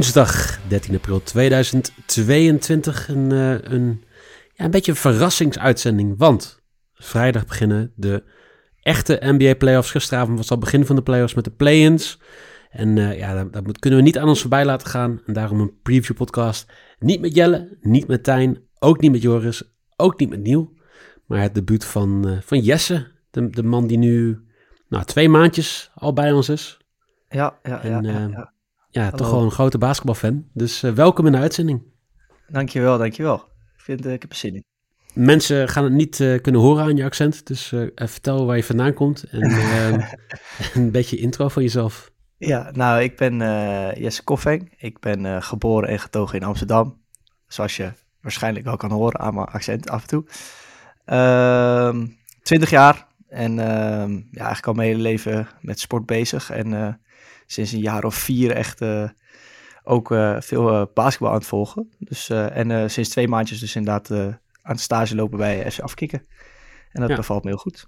Woensdag 13 april 2022. Een, uh, een, ja, een beetje een verrassingsuitzending. Want vrijdag beginnen de echte NBA playoffs. Gisteravond was al begin van de playoffs met de play-ins. En uh, ja, dat, dat, kunnen we niet aan ons voorbij laten gaan. En daarom een preview podcast. Niet met Jelle, niet met Tijn, ook niet met Joris, ook niet met Niel. Maar het debuut van, uh, van Jesse. De, de man die nu nou, twee maandjes al bij ons is. Ja, ja, en, ja. ja, ja. Ja toch gewoon een grote basketbalfan. Dus uh, welkom in de uitzending. Dankjewel, dankjewel. Ik, vind, uh, ik heb er zin in. Mensen gaan het niet uh, kunnen horen aan je accent. Dus vertel waar je vandaan komt. En een beetje intro van jezelf. Ja, nou, ik ben Jesse Koffeng. Ik ben geboren en getogen in Amsterdam. Zoals je waarschijnlijk wel kan horen aan mijn accent af en toe. Uh, 20 jaar en uh, ja, eigenlijk al mijn hele leven met sport bezig. En sinds een jaar of vier echt uh, ook uh, veel basketbal aan het volgen. Dus, en sinds twee maandjes dus inderdaad aan het stage lopen bij FC Afkikken. En dat ja. bevalt me heel goed.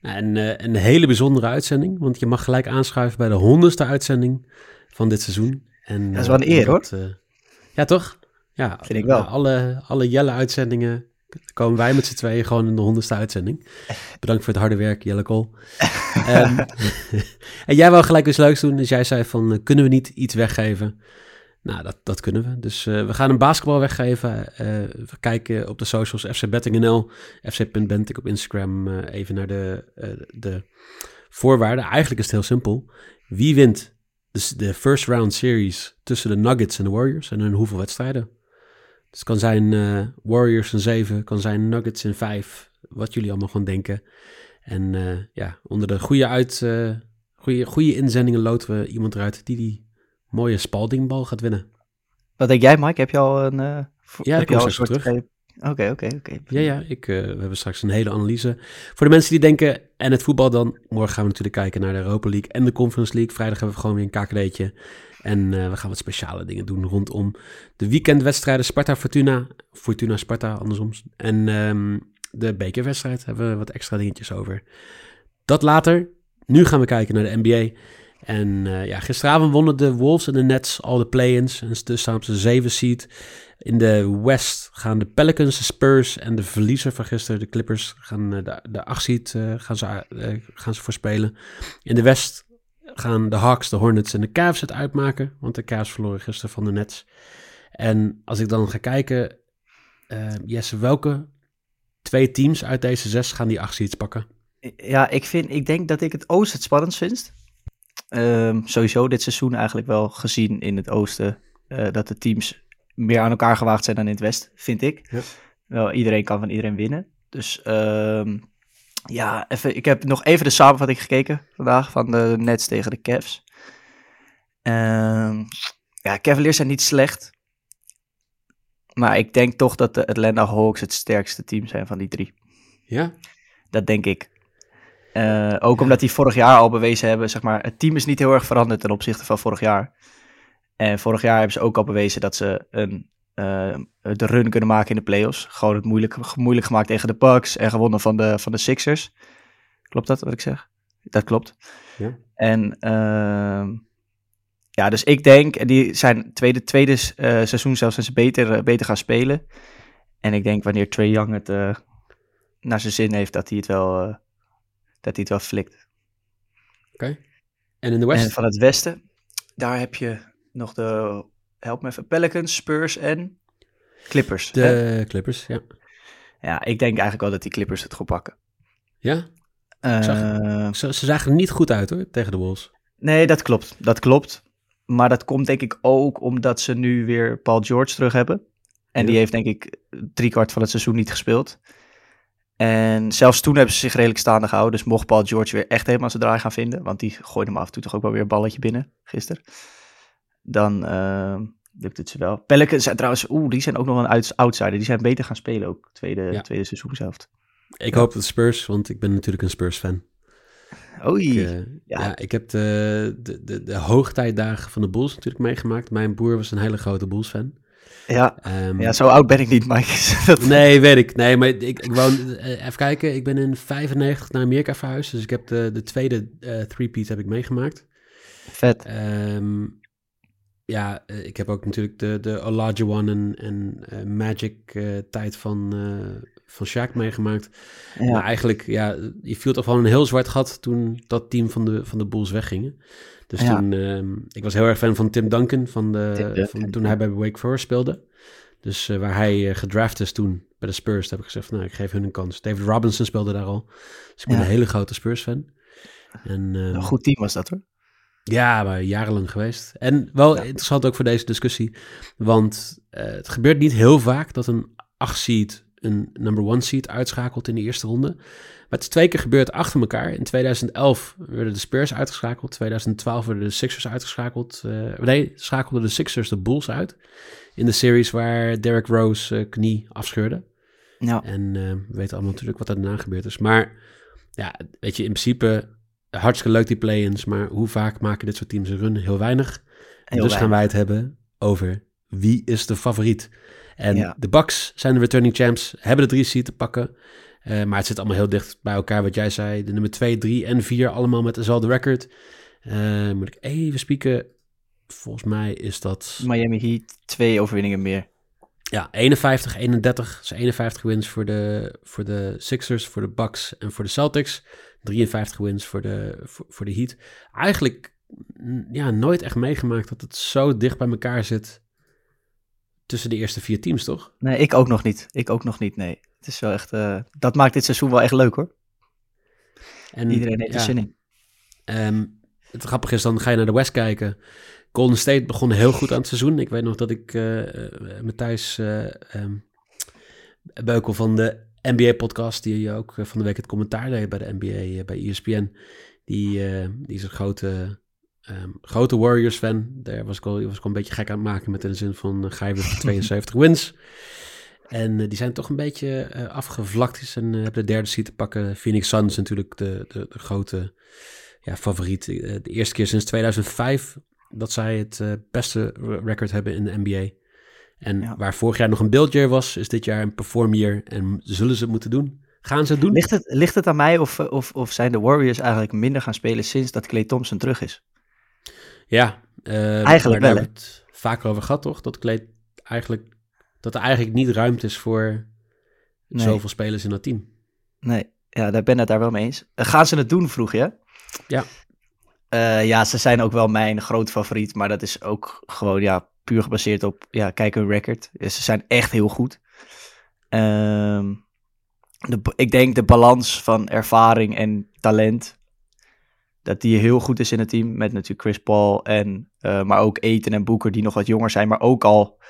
En een hele bijzondere uitzending, want je mag gelijk aanschuiven bij de honderdste uitzending van dit seizoen. En, dat is wel een eer dat, hoor. ja, toch? Ja, vind ik wel. alle, alle Jelle-uitzendingen komen wij met z'n tweeën gewoon in de honderdste uitzending. Bedankt voor het harde werk, Jelle Kool. um, en jij wou gelijk eens leuks doen, dus jij zei van, uh, kunnen we niet iets weggeven? Nou, dat, dat kunnen we. Dus uh, we gaan een basketbal weggeven. Uh, we kijken op de socials FC Betting.nl, fc.bentik op Instagram, even naar de, de voorwaarden. Eigenlijk is het heel simpel. Wie wint dus de first round series tussen de Nuggets en de Warriors en in hoeveel wedstrijden? Dus het kan zijn uh, Warriors in 7, kan zijn Nuggets in 5, wat jullie allemaal gaan denken. En uh, ja, onder de goede, uit, uh, goede, goede inzendingen loten we iemand eruit die die mooie Spaldingbal gaat winnen. Wat denk jij, Mike? Heb je al een... Ja, heb je al een soort Oké, oké, oké. Ja, ja, ik, we hebben straks een hele analyse. Voor de mensen die denken, en het voetbal dan, morgen gaan we natuurlijk kijken naar de Europa League en de Conference League. Vrijdag hebben we gewoon weer een KKD'tje. En uh, we gaan wat speciale dingen doen rondom de weekendwedstrijden Sparta-Fortuna. Fortuna-Sparta, andersom. En um, de bekerwedstrijd hebben we wat extra dingetjes over. Dat later. Nu gaan we kijken naar de NBA. En uh, ja, gisteravond wonnen de Wolves en de Nets al de play-ins. En dus staan de zeven seed. In de West gaan de Pelicans, de Spurs en de verliezer van gisteren, de Clippers, gaan de, de acht seed uh, gaan, ze, gaan ze voorspelen. In de West gaan de Hawks, de Hornets en de Cavs het uitmaken. Want de Cavs verloren gisteren van de Nets. En als ik dan ga kijken, Jesse, welke twee teams uit deze zes gaan die acht seeds pakken? Ja, ik, vind, ik denk dat ik het Oosten het spannendst vind. Um, sowieso dit seizoen eigenlijk wel gezien in het Oosten. Uh, dat de teams meer aan elkaar gewaagd zijn dan in het West, vind ik. Wel, iedereen kan van iedereen winnen. Dus um, ja, even, ik heb nog even de samenvatting gekeken vandaag van de Nets tegen de Cavs. Um, ja, Cavaliers zijn niet slecht. Maar ik denk toch dat de Atlanta Hawks het sterkste team zijn van die drie. Ja? Dat denk ik. Uh, ook omdat die vorig jaar al bewezen hebben, zeg maar, het team is niet heel erg veranderd ten opzichte van vorig jaar. En vorig jaar hebben ze ook al bewezen dat ze een, uh, de run kunnen maken in de playoffs. Gewoon het moeilijk, moeilijk gemaakt tegen de Bucks en gewonnen van de, van de Sixers. Klopt dat wat ik zeg? Dat klopt. Ja. En uh, ja, dus ik denk, en die zijn tweede, tweede uh, seizoen zelfs zijn ze beter, beter gaan spelen. En ik denk wanneer Trey Young het naar zijn zin heeft, dat hij het wel, dat hij het wel flikt. Oké. Okay. En in de West? En van het Westen, daar heb je nog de, help me even, Pelicans, Spurs en Clippers. De hè? Clippers, ja. Ja, ik denk eigenlijk wel dat die Clippers het goed pakken. Ja? Uh, zag, ze, ze zagen er niet goed uit hoor, tegen de Wolves. Nee, dat klopt. Dat klopt. Maar dat komt denk ik ook omdat ze nu weer Paul George terug hebben. En ja. die heeft denk ik driekwart van het seizoen niet gespeeld. En zelfs toen hebben ze zich redelijk staande gehouden. Dus mocht Paul George weer echt helemaal zijn draai gaan vinden. Want die gooide hem af en toe toch ook wel weer een balletje binnen gisteren. Dan uh, lukt het ze wel. Pelicans zijn trouwens, oeh, die zijn ook nog een outsider. Die zijn beter gaan spelen ook, tweede, ja. tweede seizoen zelf. Ik hoop dat Spurs, want ik ben natuurlijk een Spurs-fan. Oei. Ik, uh, ja. ja. ik heb de, de, de, de hoogtijdagen van de Bulls natuurlijk meegemaakt. Mijn broer was een hele grote Bulls-fan. Ja. Um, ja, zo oud ben ik niet, Mike. nee, weet ik. Nee, maar ik, ik woon... Uh, even kijken, ik ben in 95 naar Amerika verhuisd. Dus ik heb de, de tweede uh, three-peat heb ik meegemaakt. Vet. Um, ja, eh, ik heb ook natuurlijk de, de Olajuwon en, en eh, Magic eh, tijd van, eh van Shaq meegemaakt. Ja. Maar eigenlijk, ja, je viel toch wel een heel zwart gat toen dat team van de, van de Bulls weggingen. Dus Ja. toen, ehm, ik was heel erg fan van Tim Duncan, van de, Tim Duncan, van, toen hij bij Wake Forest speelde. Dus eh, waar hij eh, gedraft is toen bij de Spurs, heb ik gezegd nou, ik geef hun een kans. David Robinson speelde daar al. Dus ik ben Ja. een hele grote Spurs-fan. En, ehm, Een goed team was dat hoor. ja, maar jarenlang geweest. En wel Ja. interessant ook voor deze discussie. Want eh, het gebeurt niet heel vaak dat een 8 seed een number one seed uitschakelt in de eerste ronde. Maar het is twee keer gebeurd achter elkaar. In 2011 werden de Spurs uitgeschakeld. 2012 werden de Sixers uitgeschakeld. Eh, nee, schakelden de Sixers de Bulls uit. In de series waar Derrick Rose eh, knie afscheurde. Ja. En eh, we weten allemaal natuurlijk wat er daarna gebeurd is. Maar ja, weet je, in principe hartstikke leuk die play-ins. Maar hoe vaak maken dit soort teams een run? Heel weinig. Heel dus gaan wij het hebben over wie is de favoriet. En Ja. de Bucks zijn de returning champs, hebben de drie seed te pakken. Eh, maar het zit allemaal heel dicht bij elkaar, wat jij zei. De nummer 2, 3 en 4 allemaal met dezelfde record. Eh, moet ik even spieken. Volgens mij is dat Miami Heat, twee overwinningen meer. ja, 51, 31. Dus 51 wins voor de, voor de Sixers, voor de Bucks en voor de Celtics. 53 wins voor de, voor, voor de Heat. Eigenlijk ja, nooit echt meegemaakt dat het zo dicht bij elkaar zit tussen de eerste vier teams, toch? Nee, ik ook nog niet. Ik ook nog niet, nee. Het is wel echt, eh, dat maakt dit seizoen wel echt leuk hoor. En, Iedereen heeft er ja, zin in. ehm, het grappige is, dan ga je naar de West kijken. Golden State begon heel goed aan het seizoen. Ik weet nog dat ik eh, Matthijs eh, ehm, Beukel van de NBA-podcast, die ook eh, van de week het commentaar deed bij de NBA, bij ESPN, die, die is een grote, ehm, grote Warriors-fan. Daar was ik, al, was ik al een beetje gek aan het maken met in de zin van, eh, ga je weer voor 72 wins? En eh, die zijn toch een beetje eh, afgevlakt en eh, hebben de derde seat te pakken. Phoenix Suns natuurlijk de, de, de grote ja, favoriet. De eerste keer sinds 2005 dat zij het beste re- record hebben in de NBA. En Ja. waar vorig jaar nog een build year was, is dit jaar een perform year. En zullen ze het moeten doen? Gaan ze het doen? Ligt het, ligt het aan mij of, of, of zijn de Warriors eigenlijk minder gaan spelen sinds dat Clay Thompson terug is? Ja. eh, Eigenlijk wel, Daar hebben we het vaker over gehad, toch? Dat, Clay eigenlijk, dat er eigenlijk niet ruimte is voor Nee. zoveel spelers in dat team. Nee, ja, daar ben ik het daar wel mee eens. Eh, gaan ze het doen, vroeg je? Ja. Eh, ja, ze zijn ook wel mijn grote favoriet, maar dat is ook gewoon ja, puur gebaseerd op, ja, kijk hun record. Ja, Ze zijn echt heel goed. Ehm, de, ik denk de balans van ervaring en talent, dat die heel goed is in het team. Met natuurlijk Chris Paul en, eh, maar ook Eten en Boeker die nog wat jonger zijn, maar ook al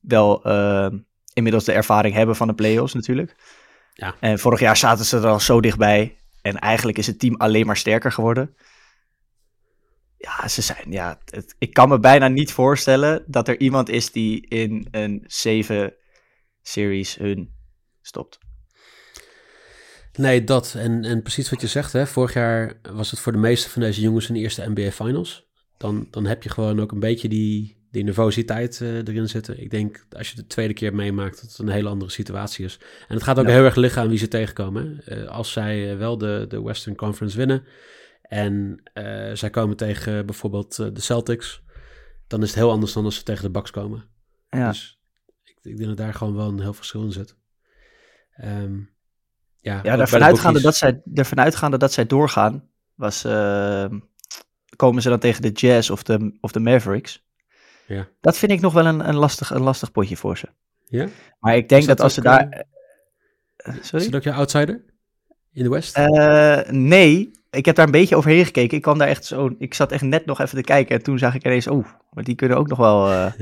wel eh, inmiddels de ervaring hebben van de playoffs natuurlijk. Ja. En vorig jaar zaten ze er al zo dichtbij. En eigenlijk is het team alleen maar sterker geworden. Ja, ze zijn. Ja, het- ik kan me bijna niet voorstellen dat er iemand is die in een 7 series hun stopt. Nee, dat. En, en precies wat je zegt, hè. Vorig jaar was het voor de meeste van deze jongens hun eerste NBA Finals. Dan, dan heb je gewoon ook een beetje die, die nervositeit eh, erin zitten. Ik denk, als je de tweede keer meemaakt, dat het een hele andere situatie is. En het gaat ook Ja. heel erg liggen aan wie ze tegenkomen. hè. Eh, als zij eh, wel de, de Western Conference winnen en zij komen tegen bijvoorbeeld de Celtics, dan is het heel anders dan als ze tegen de Bucks komen. Ja, Dus ik, ik denk dat daar gewoon wel een heel verschil in zit. Ehm, ja, ja de uitgaande, dat zij, ervan uitgaande dat zij doorgaan, was, eh, komen ze dan tegen de Jazz of de, of de Mavericks. Ja. Dat vind ik nog wel een, een, lastig, een lastig potje voor ze. Ja? Maar ik denk Is dat, dat als ze daar... eh, eh, Is sorry? dat ook jouw outsider in de West? Eh, nee, ik heb daar een beetje overheen gekeken. Ik kwam daar echt zo. Ik zat echt net nog even te kijken. En toen zag ik ineens, oh, maar die kunnen ook nog wel.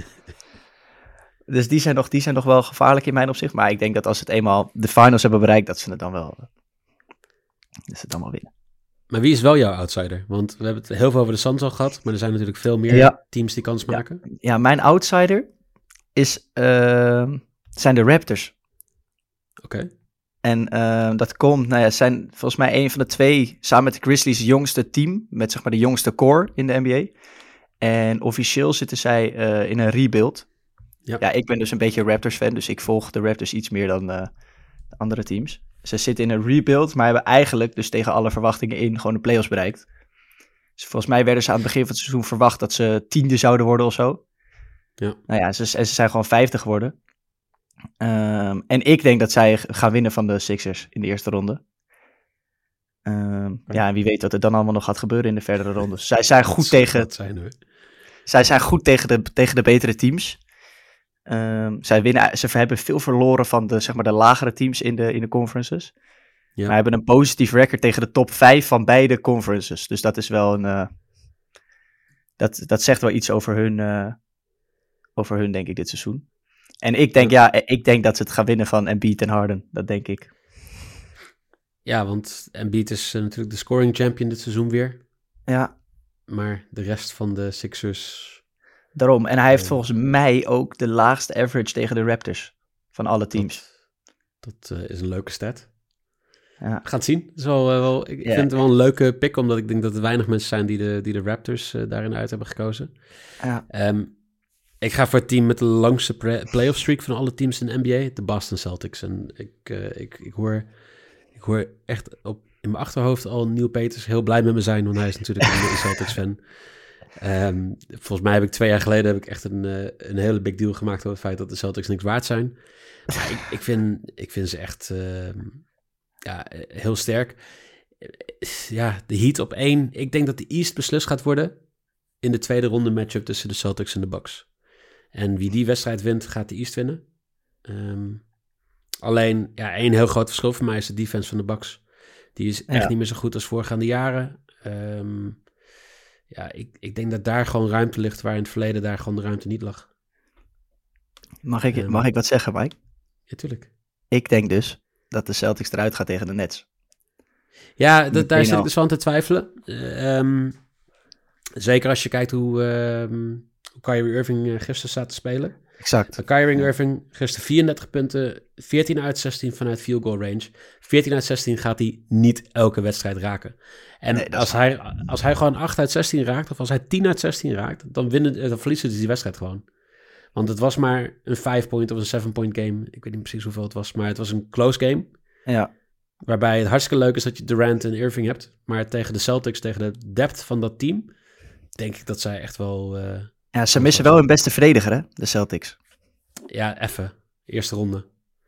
dus die zijn, nog, die zijn nog wel gevaarlijk in mijn opzicht. Maar ik denk dat als ze het eenmaal de finals hebben bereikt, dat ze het dan wel. eh, dat ze het dan wel winnen. Maar wie is wel jouw outsider? Want we hebben het heel veel over de Suns al gehad, maar er zijn natuurlijk veel meer Ja. teams die kans maken. Ja, mijn outsider is, eh, zijn de Raptors. Oké. En eh, dat komt, nou ja, zijn volgens mij een van de twee, samen met de Grizzlies, jongste team. Met zeg maar de jongste core in de NBA. En officieel zitten zij eh, in een rebuild. Ja. Ja. ik ben dus een beetje Raptors fan, dus ik volg de Raptors iets meer dan eh, de andere teams. Ze zitten in een rebuild, maar hebben eigenlijk dus tegen alle verwachtingen in gewoon de playoffs bereikt. Dus volgens mij werden ze aan het begin van het seizoen verwacht dat ze tiende zouden worden of zo. Ja. Nou ja, ze, en ze zijn gewoon vijfde geworden. Ehm, en ik denk dat zij gaan winnen van de Sixers in de eerste ronde. Ehm, ja, en wie weet wat er dan allemaal nog gaat gebeuren in de verdere rondes. Zij zijn goed tegen, zijn, zij zijn goed tegen de, tegen de betere teams. Ehm, zij winnen, ze hebben veel verloren van de, zeg maar, de lagere teams in de, in de conferences. Ja. Maar hebben een positief record tegen de top 5 van beide conferences. Dus dat is wel een. eh, dat, dat zegt wel iets over hun, eh, over hun, denk ik, dit seizoen. En ik denk, ja, ik denk dat ze het gaan winnen van Embiid en Harden. Dat denk ik. Ja, want Embiid is eh, natuurlijk de scoring champion dit seizoen weer. Ja, Maar de rest van de Sixers... daarom. En hij heeft volgens mij ook de laagste average tegen de Raptors. Van alle teams. Dat, dat eh, is een leuke stat. Ja. We gaan het zien. Is wel, eh, wel, ik vind het wel een leuke pick, omdat ik denk dat er weinig mensen zijn die de, die de Raptors eh, daarin uit hebben gekozen. Ja. Ehm, ik ga voor het team met de langste playoff streak van alle teams in de NBA, de Boston Celtics. En ik, ik, ik, hoor, ik hoor echt op, in mijn achterhoofd al Neil Peters heel blij met me zijn, want hij is natuurlijk een Celtics Ehm, volgens mij heb ik twee jaar geleden heb ik echt een, eh, een hele big deal gemaakt over het feit dat de Celtics niks waard zijn. Maar ik, ik, vind, ik vind ze echt ehm, ja, eh, heel sterk. Eh, Ja, de Heat op één. Ik denk dat de East beslist gaat worden in de tweede ronde matchup tussen de Celtics en de Bucks. En wie die wedstrijd wint, gaat de East winnen. Ehm, alleen, ja, één heel groot verschil voor mij is de defense van de Bucks. Die is echt Ja. niet meer zo goed als voorgaande jaren. Ehm, ja, ik, ik denk dat daar gewoon ruimte ligt waar in het verleden daar gewoon de ruimte niet lag. Mag, ik, Ehm. mag ik wat zeggen, Mike? Ja, tuurlijk. Ik denk dus dat de Celtics eruit gaat tegen de Nets. Ja, dat, daar zit 1-0. ik dus van te twijfelen. Eh, ehm, zeker als je kijkt hoe, ehm hoe Kyrie Irving eh, gisteren staat te spelen. Exact. Uh, Kyrie Irving gisteren 34 punten, 14 uit 16 vanuit field goal range. 14 uit 16 gaat hij niet elke wedstrijd raken. En Nee, als, hij, als hij gewoon 8 uit 16 raakt, of als hij 10 uit 16 raakt, dan, winnen, eh, dan verliezen ze die wedstrijd gewoon. Want het was maar een 5-point of een 7-point game. Ik weet niet precies hoeveel het was, maar het was een close game. Ja. Waarbij het hartstikke leuk is dat je Durant en Irving hebt. Maar tegen de Celtics, tegen de depth van dat team, denk ik dat zij echt wel, eh, ja, ze missen wel hun beste verdediger, hè? De Celtics. ja, even, eerste ronde.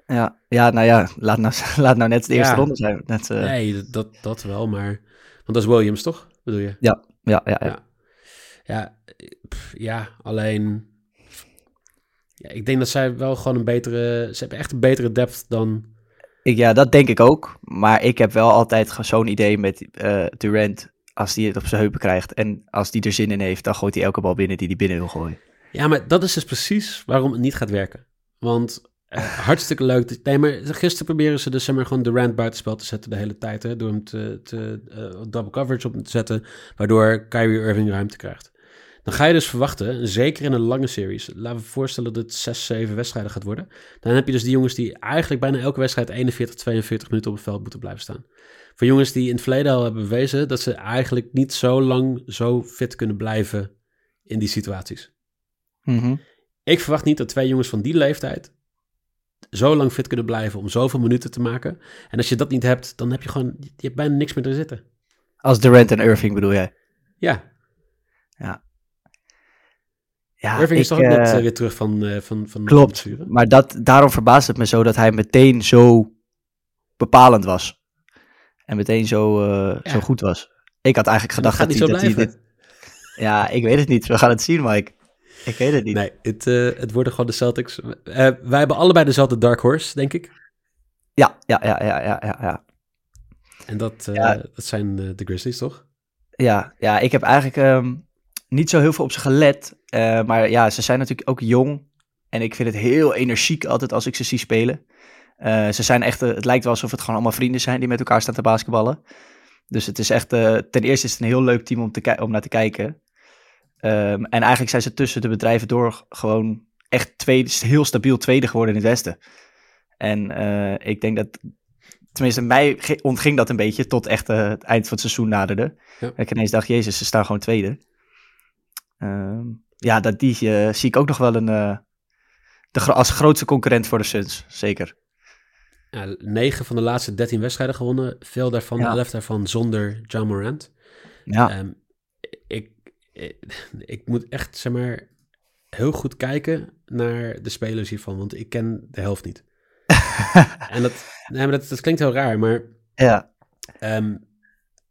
Ja, ja nou ja, laat nou, laat nou net de eerste Ja. ronde zijn. Net, eh, Nee, dat, dat wel, maar... Want dat is Williams, toch? Bedoel je? ja, ja, ja, ja. Ja. Ja, pff, ja alleen... Ja, ik denk dat zij wel gewoon een betere... Ze hebben echt een betere depth dan... Ik, ja, dat denk ik ook. Maar ik heb wel altijd zo'n idee met eh, Durant. Als hij het op zijn heupen krijgt en als hij er zin in heeft, dan gooit hij elke bal binnen die hij binnen wil gooien. Ja, maar dat is dus precies waarom het niet gaat werken. Want eh, hartstikke leuk. dat- Nee, maar gisteren proberen ze dus zeg maar, gewoon Durant buitenspel te zetten de hele tijd. Hè, door hem te, te eh, double coverage op te zetten. Waardoor Kyrie Irving ruimte krijgt. Dan ga je dus verwachten, zeker in een lange series. Laten we voorstellen dat het 6, 7 wedstrijden gaat worden. Dan heb je dus die jongens die eigenlijk bijna elke wedstrijd 41, 42 minuten op het veld moeten blijven staan. Voor jongens die in het verleden al hebben bewezen dat ze eigenlijk niet zo lang zo fit kunnen blijven in die situaties. Ik verwacht niet dat twee jongens van die leeftijd zo lang fit kunnen blijven om zoveel minuten te maken. En als je dat niet hebt, dan heb je gewoon, je hebt bijna niks meer te zitten. Als Durant en Irving bedoel jij? Ja, Ja, Irving is ik, toch ook net eh, eh, weer terug van, eh, van, van Klopt, maar dat, daarom verbaast het me zo dat hij meteen zo bepalend was. En meteen zo, eh, Ja. zo goed was. Ik had eigenlijk gedacht dat hij, zo dat hij blijven. dit... Ja, ik weet het niet. We gaan het zien, Mike. Ik weet het niet. Nee, het, eh, het worden gewoon de Celtics. Eh, wij hebben allebei dezelfde dark horse, denk ik. Ja, ja, ja, ja, ja, ja, ja. En dat, eh, Ja. dat zijn eh, de Grizzlies, toch? Ja, ja, ik heb eigenlijk ehm, niet zo heel veel op ze gelet. eh, maar ja, ze zijn natuurlijk ook jong. En ik vind het heel energiek altijd als ik ze zie spelen. Eh, ze zijn echt, eh, het lijkt wel alsof het gewoon allemaal vrienden zijn die met elkaar staan te basketballen. Dus het is echt, eh, ten eerste is het een heel leuk team om, te om naar te kijken. Ehm, en eigenlijk zijn ze tussen de bedrijven door gewoon echt tweede, heel stabiel tweede geworden in het Westen. En ik denk dat, tenminste mij ontging dat een beetje tot echt het eind van het seizoen naderde. Ja. Dat ik ineens dacht, jezus, ze staan gewoon tweede. Ehm, ja, dat, die zie ik ook nog wel een, de, als grootste concurrent voor de Suns, zeker. Ja, 9 van de laatste 13 wedstrijden gewonnen. Veel daarvan, Ja. 11 daarvan zonder John Morant. Ja, Ehm, ik, ik, ik moet echt, zeg maar, heel goed kijken naar de spelers hiervan, want ik ken de helft niet. en dat, nee, maar dat, dat klinkt heel raar, maar Ja, ehm,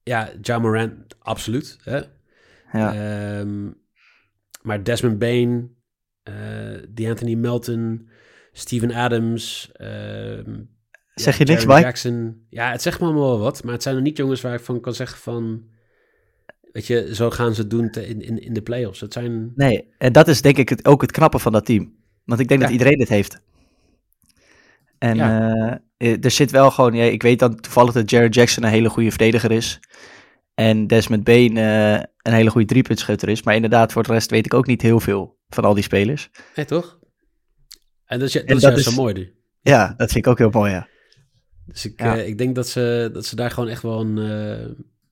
ja, Ja Morant, absoluut. Hè? ja. Ehm, maar Desmond Bain, eh Anthony Melton, Steven Adams. Zeg je niks, Mike? Jackson. Ja, het zegt me allemaal wel wat, maar het zijn er niet jongens waar ik van kan zeggen van... Weet je, zo gaan ze het doen te- in, in, in de playoffs. Het zijn... Nee, en dat is denk ik het, ook het knappe van dat team. Want ik denk Ja. dat iedereen dit heeft. En Ja. eh, er zit wel gewoon, ja, ik weet dan toevallig dat Jared Jackson een hele goede verdediger is. En Desmond Bain eh, een hele goede driepuntschutter is. Maar inderdaad, voor de rest weet ik ook niet heel veel van al die spelers. Nee, toch? En dat is, dat En dat juist is- zo mooi. nu. Ja, dat vind ik ook heel mooi, ja. Dus ik, Ja. eh, ik denk dat ze, dat ze daar gewoon echt wel een, eh,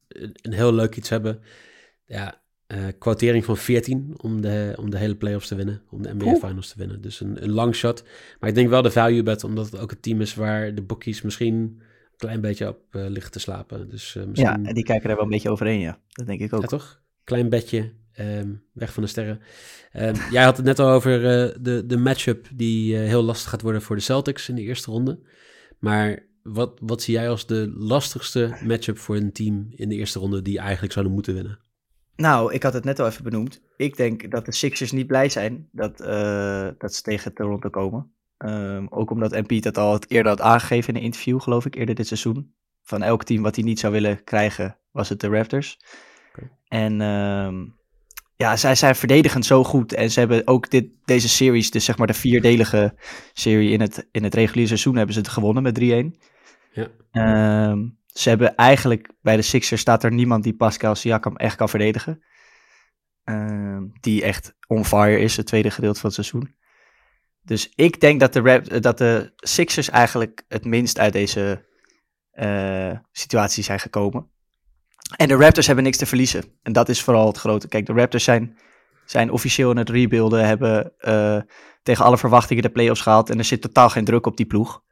een, een heel leuk iets hebben. Ja, eh quotering van 14 om de, om de hele playoffs te winnen. Om de NBA. Finals te winnen. Dus een, een long shot. Maar ik denk wel de value bet, omdat het ook het team is waar de bookies misschien een klein beetje op liggen te slapen. Dus eh, Ja, misschien... en die kijken er wel een beetje overheen, ja. Dat denk ik ook. Ja, toch? Klein bedje, ehm, weg van de sterren. Ehm, jij had het net al over de, de matchup die heel lastig gaat worden voor de Celtics in de eerste ronde. Maar wat, wat zie jij als de lastigste matchup voor een team in de eerste ronde die eigenlijk zouden moeten winnen? Nou, ik had het net al even benoemd. Ik denk dat de Sixers niet blij zijn dat, eh, dat ze tegen Toronto komen. Ehm, ook omdat MP dat al het eerder had aangegeven in een interview, geloof ik, eerder dit seizoen. Van elk team wat hij niet zou willen krijgen, was het de Raptors. En ehm, ja, zij zijn verdedigend zo goed. En ze hebben ook dit, deze series, dus zeg maar de vierdelige serie in het, in het reguliere seizoen, hebben ze het gewonnen met 3-1. Ja. Ehm, ze hebben eigenlijk, bij de Sixers staat er niemand die Pascal Siakam echt kan verdedigen. Ehm, die echt on fire is, het tweede gedeelte van het seizoen. Dus ik denk dat de, Rap- dat de Sixers eigenlijk het minst uit deze eh, situatie zijn gekomen. En de Raptors hebben niks te verliezen. En dat is vooral het grote. Kijk, de Raptors zijn, zijn officieel in het rebuilden, hebben eh, tegen alle verwachtingen de playoffs gehaald. En er zit totaal geen druk op die ploeg.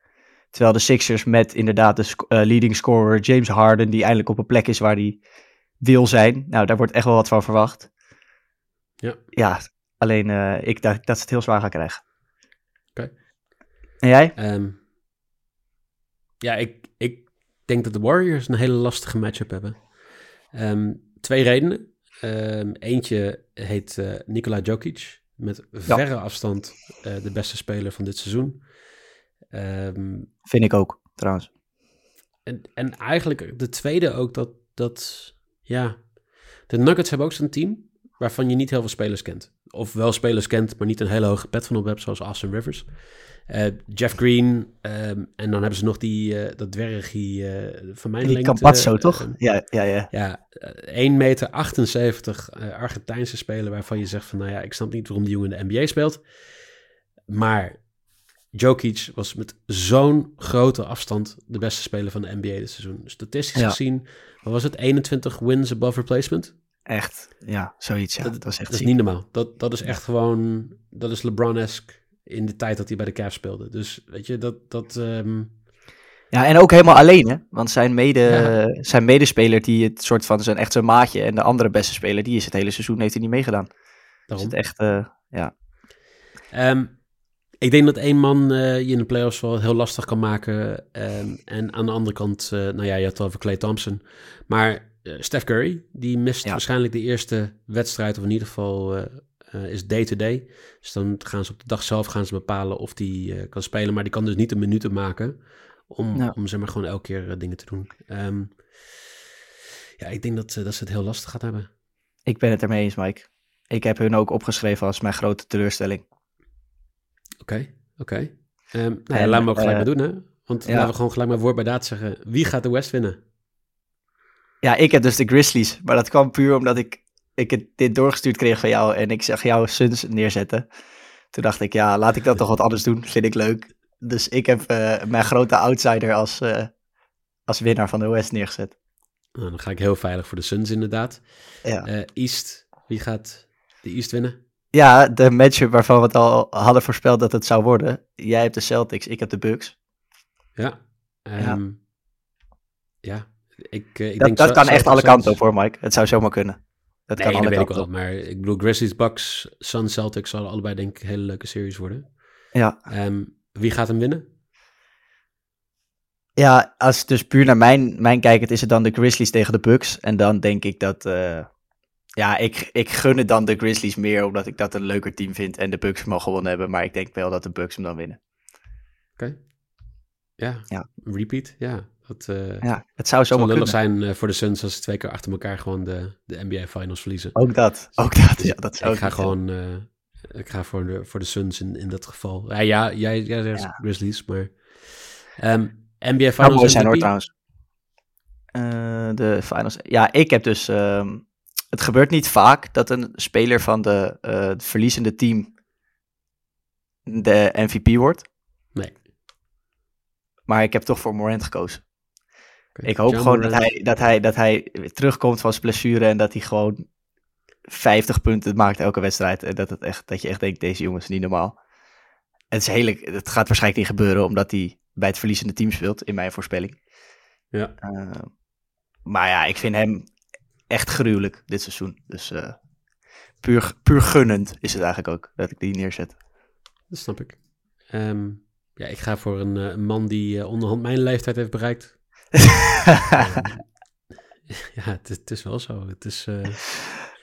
Terwijl de Sixers met inderdaad de sc- eh, leading scorer James Harden, die eindelijk op een plek is waar hij wil zijn. Nou, daar wordt echt wel wat van verwacht. Ja. Ja, alleen eh, ik dacht dat ze het heel zwaar gaan krijgen. Oké. En jij? Ehm, ja, ik, ik denk dat de Warriors een hele lastige matchup hebben. Ehm, twee redenen. Ehm, eentje heet eh Nikola Jokic. Met verre afstand de beste speler van dit seizoen. Ehm, Vind ik ook, trouwens. en, en eigenlijk de tweede ook dat, dat, ja, de Nuggets hebben ook zo'n team waarvan je niet heel veel spelers kent. Of wel spelers kent, maar niet een hele hoge pet van op hebt, zoals Austin Rivers. Eh, Jeff Green, ehm, en dan hebben ze nog die, eh, dat dwergie eh, van mijn Die lengte. Campazzo, toch? Ja, ja, ja. ja, eh, 1 meter 78 eh, Argentijnse speler waarvan je zegt van, nou ja, ik snap niet waarom die jongen in de NBA speelt. Maar Jokic was met zo'n grote afstand de beste speler van de NBA dit seizoen. Statistisch Ja. gezien, wat was het? 21 wins above replacement? Echt. Ja, zoiets. Ja. Dat- Dat, was echt Dat is niet normaal. Dat, dat is echt gewoon, dat is LeBron-esque in de tijd dat hij bij de Cavs speelde. Dus weet je, dat, dat ehm, Ja, en ook helemaal alleen, hè? Want zijn, mede, Ja. zijn medespeler, die het soort van zijn echt zijn maatje. En de andere beste speler, die is het hele seizoen, heeft hij niet meegedaan. Dus daarom. het echt, eh, ja. Ehm, ik denk dat één man eh, je in de playoffs wel heel lastig kan maken. Ehm, en aan de andere kant, eh, nou ja, je had het over Clay Thompson. Maar eh, Steph Curry, die mist Ja. waarschijnlijk de eerste wedstrijd, of in ieder geval is day-to-day. Dus dan gaan ze op de dag zelf gaan ze bepalen of die kan spelen. Maar die kan dus niet de minuten maken om, om zeg maar gewoon elke keer dingen te doen. Ehm, ja, ik denk dat, dat ze het heel lastig gaat hebben. Ik ben het ermee eens, Mike. Ik heb hun ook opgeschreven als mijn grote teleurstelling. Oké, oké. Ehm, nou ja, laten we ook gelijk eh, maar doen, hè? Want ja. laten we gewoon gelijk maar woord bij daad zeggen. Wie gaat de West winnen? Ja, ik heb dus de Grizzlies. Maar dat kwam puur omdat ik, ik het, dit doorgestuurd kreeg van jou. En ik zag jouw Suns neerzetten. Toen dacht ik, ja, laat ik dat toch wat anders doen. Vind ik leuk. Dus ik heb eh, mijn grote outsider als, eh, als winnaar van de West neergezet. Nou, dan ga ik heel veilig voor de Suns inderdaad. Ja. East, wie gaat de East winnen? Ja, de matchup waarvan we het al hadden voorspeld dat het zou worden. Jij hebt de Celtics, ik heb de Bucks. Ja. Ehm, ja. Ik, eh, ik Dat, denk dat kan echt alle kanten op hoor, Mike. Het zou zomaar kunnen. Dat nee, kan dat alle weet ik kanten wel. op. Maar ik bedoel, Grizzlies, Bucks, Sun, Celtics zullen allebei denk ik hele leuke series worden. Ja. Ehm, wie gaat hem winnen? Ja, als dus puur naar mijn, mijn kijkend is het dan de Grizzlies tegen de Bucks. En dan denk ik dat... eh, ja, ik, ik gun het dan de Grizzlies meer, omdat ik dat een leuker team vind. En de Bucks al gewonnen hebben. Maar ik denk wel dat de Bucks hem dan winnen. Oké. Ja. Ja. Repeat, ja. Dat eh Ja, het zou zomaar lullig kunnen. zijn eh, voor de Suns als ze twee keer achter elkaar gewoon de, de NBA Finals verliezen. Ook dat, ook dat. Dus Ja, dat zou ik ga gewoon eh, ik ga voor de, voor de Suns in, in dat geval. Ja, ja jij, jij zegt Ja. Grizzlies, maar ehm, NBA Finals Nou, mooi zijn hoor trouwens. De finals. Ja, ik heb dus. ehm, het gebeurt niet vaak dat een speler van de, eh, het verliezende team de MVP wordt. Nee. Maar ik heb toch voor Morant gekozen. Ik hoop gewoon dat hij, dat, hij, dat hij terugkomt van zijn blessure en dat hij gewoon 50 punten maakt elke wedstrijd. En dat, het echt, dat je echt denkt, deze jongen is niet normaal. Het, is heerlijk, het gaat waarschijnlijk niet gebeuren omdat hij bij het verliezende team speelt, in mijn voorspelling. Ja. Eh, maar ja, ik vind hem echt gruwelijk dit seizoen. Dus eh, puur, puur gunnend is het eigenlijk ook dat ik die neerzet. Dat snap ik. Ehm, ja, ik ga voor een, eh, een man die eh, onderhand mijn leeftijd heeft bereikt. Ehm, ja, het, het is wel zo. Het is,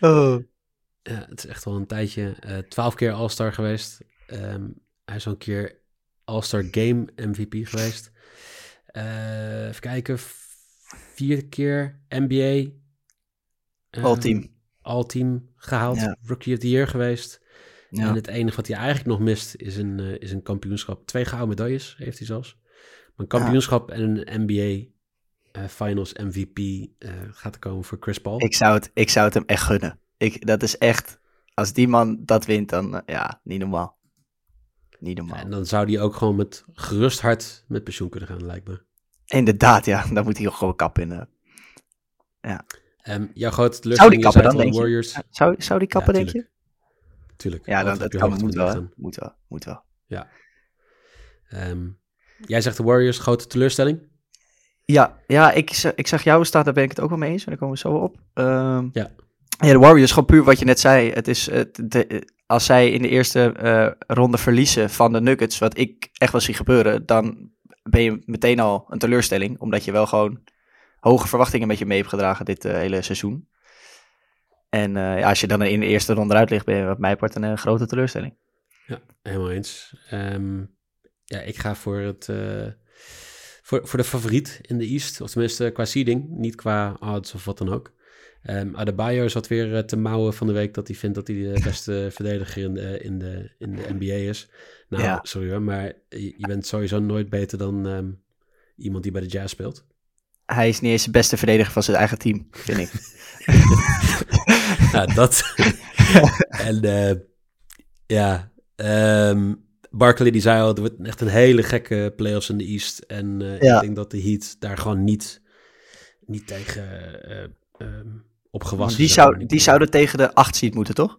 oh. ja, het is echt wel een tijdje. Twaalf keer All-Star geweest. Ehm, hij is al een keer All-Star Game MVP geweest. Even kijken. Vier keer NBA. Ehm, All-team. All-team gehaald. Ja. Rookie of the Year geweest. Ja. En het enige wat hij eigenlijk nog mist is een, eh, is een kampioenschap. Twee gouden medailles heeft hij zelfs. Maar een kampioenschap en een NBA eh, Finals MVP eh, gaat komen voor Chris Paul. Ik, zou het, ik zou het hem echt gunnen. Ik, dat is echt, als die man dat wint, dan ja, niet normaal. Niet normaal. En dan zou hij ook gewoon met gerust hart met pensioen kunnen gaan, lijkt me. Inderdaad, ja, dan moet hij ook gewoon kap in. eh. Ehm, jouw grote Zou teleurstelling kappen dan, de denk je? Warriors. Zou, zou die kappen, Ja, denk je? tuurlijk. Ja, dan, dat kan, moet moeten wel. Moet wel, moet wel. Ehm, jij zegt de Warriors, grote teleurstelling. Ja, ja ik, ik zag jou staan, daar ben ik het ook wel mee eens. En daar komen we zo op. Ehm, Ja. ja, de Warriors, gewoon puur wat je net zei. Het is, het, de, als zij in de eerste eh, ronde verliezen van de Nuggets, wat ik echt wel zie gebeuren, dan ben je meteen al een teleurstelling. Omdat je wel gewoon hoge verwachtingen met je mee hebt gedragen dit eh, hele seizoen. En eh, ja, als je dan in de eerste ronde eruit ligt, ben je wat mij part een eh, grote teleurstelling. Ja, helemaal eens. Ehm, ja, ik ga voor het voor, voor de favoriet in de East, of tenminste qua seeding, niet qua odds of wat dan ook. Ehm Adebayo zat weer te mouwen van de week dat hij vindt dat hij de beste verdediger in de, in de, in de NBA is. Nou, Ja. sorry hoor, maar je, je bent sowieso nooit beter dan ehm, iemand die bij de Jazz speelt. Hij is niet eens de beste verdediger van zijn eigen team, vind ik. Ja, dat. en eh, ja, ehm, Barkley die zei al, het wordt echt een hele gekke playoffs in de East. En eh, Ja. ik denk dat de Heat daar gewoon niet, niet tegen eh, ehm, opgewassen Die, zou, die zouden tegen de 8 seed moeten, toch?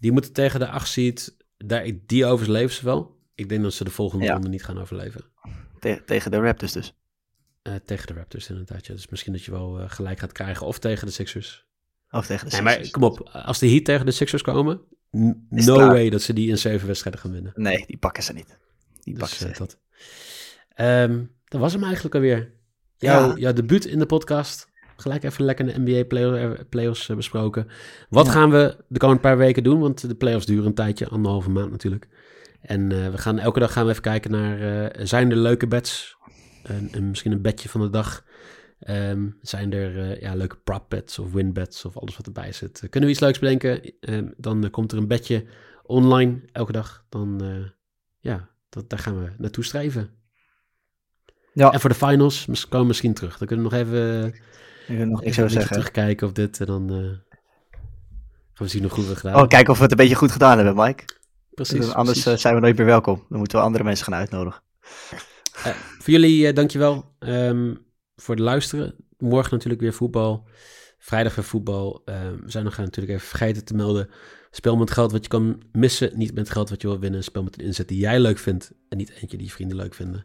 Die moeten tegen de 8 seed, daar, die overleven ze wel. Ik denk dat ze de volgende Ja. ronde niet gaan overleven. Te- tegen de Raptors dus. Eh, tegen de Raptors inderdaad, ja. Dus misschien dat je wel eh, gelijk gaat krijgen. Of tegen de Sixers. Of tegen de Nee, maar Sixers. kom op. Als de Heat tegen de Sixers komen, no klaar. way dat ze die in zeven wedstrijden gaan winnen. Nee, die pakken ze niet. Die Dus pakken ze eh, dat. Ehm, dat was hem eigenlijk alweer. Jouw, Ja. jouw debuut in de podcast. Gelijk even lekker de NBA play- playoffs eh, besproken. Wat Ja. gaan we de komende paar weken doen? Want de playoffs duren een tijdje, anderhalve maand natuurlijk. En we gaan elke dag gaan we even kijken naar, zijn er leuke bets? En, en misschien een bedje van de dag. Ehm, zijn er eh, ja, leuke prop bets of win bets of alles wat erbij zit? Eh, kunnen we iets leuks bedenken? Ehm, dan eh, komt er een bedje online elke dag. Dan ja, dat, daar gaan we naartoe streven. Ja, En voor de finals komen we misschien terug. Dan kunnen we nog even, ik nog over beetje zeggen. terugkijken op dit. En dan gaan we zien hoe goed we gedaan Oh, kijken of we het een beetje goed gedaan hebben, Mike. Precies. Anders precies. zijn we nooit meer welkom. Dan moeten we andere mensen gaan uitnodigen. Voor jullie eh, dankjewel um, voor het luisteren. Morgen natuurlijk weer voetbal. Vrijdag weer voetbal. Um, we zijn nog natuurlijk even vergeten te melden. Speel met geld wat je kan missen. Niet met geld wat je wil winnen. Speel met een inzet die jij leuk vindt. En niet eentje die je vrienden leuk vinden.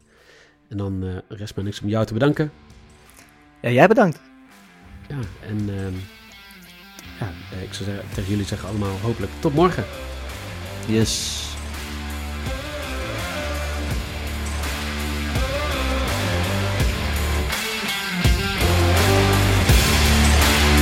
En dan uh, rest mij niks om jou te bedanken. Ja, jij bedankt. Ja, en um, ja, ik zou zeggen, tegen jullie zeggen allemaal hopelijk tot morgen. Yes.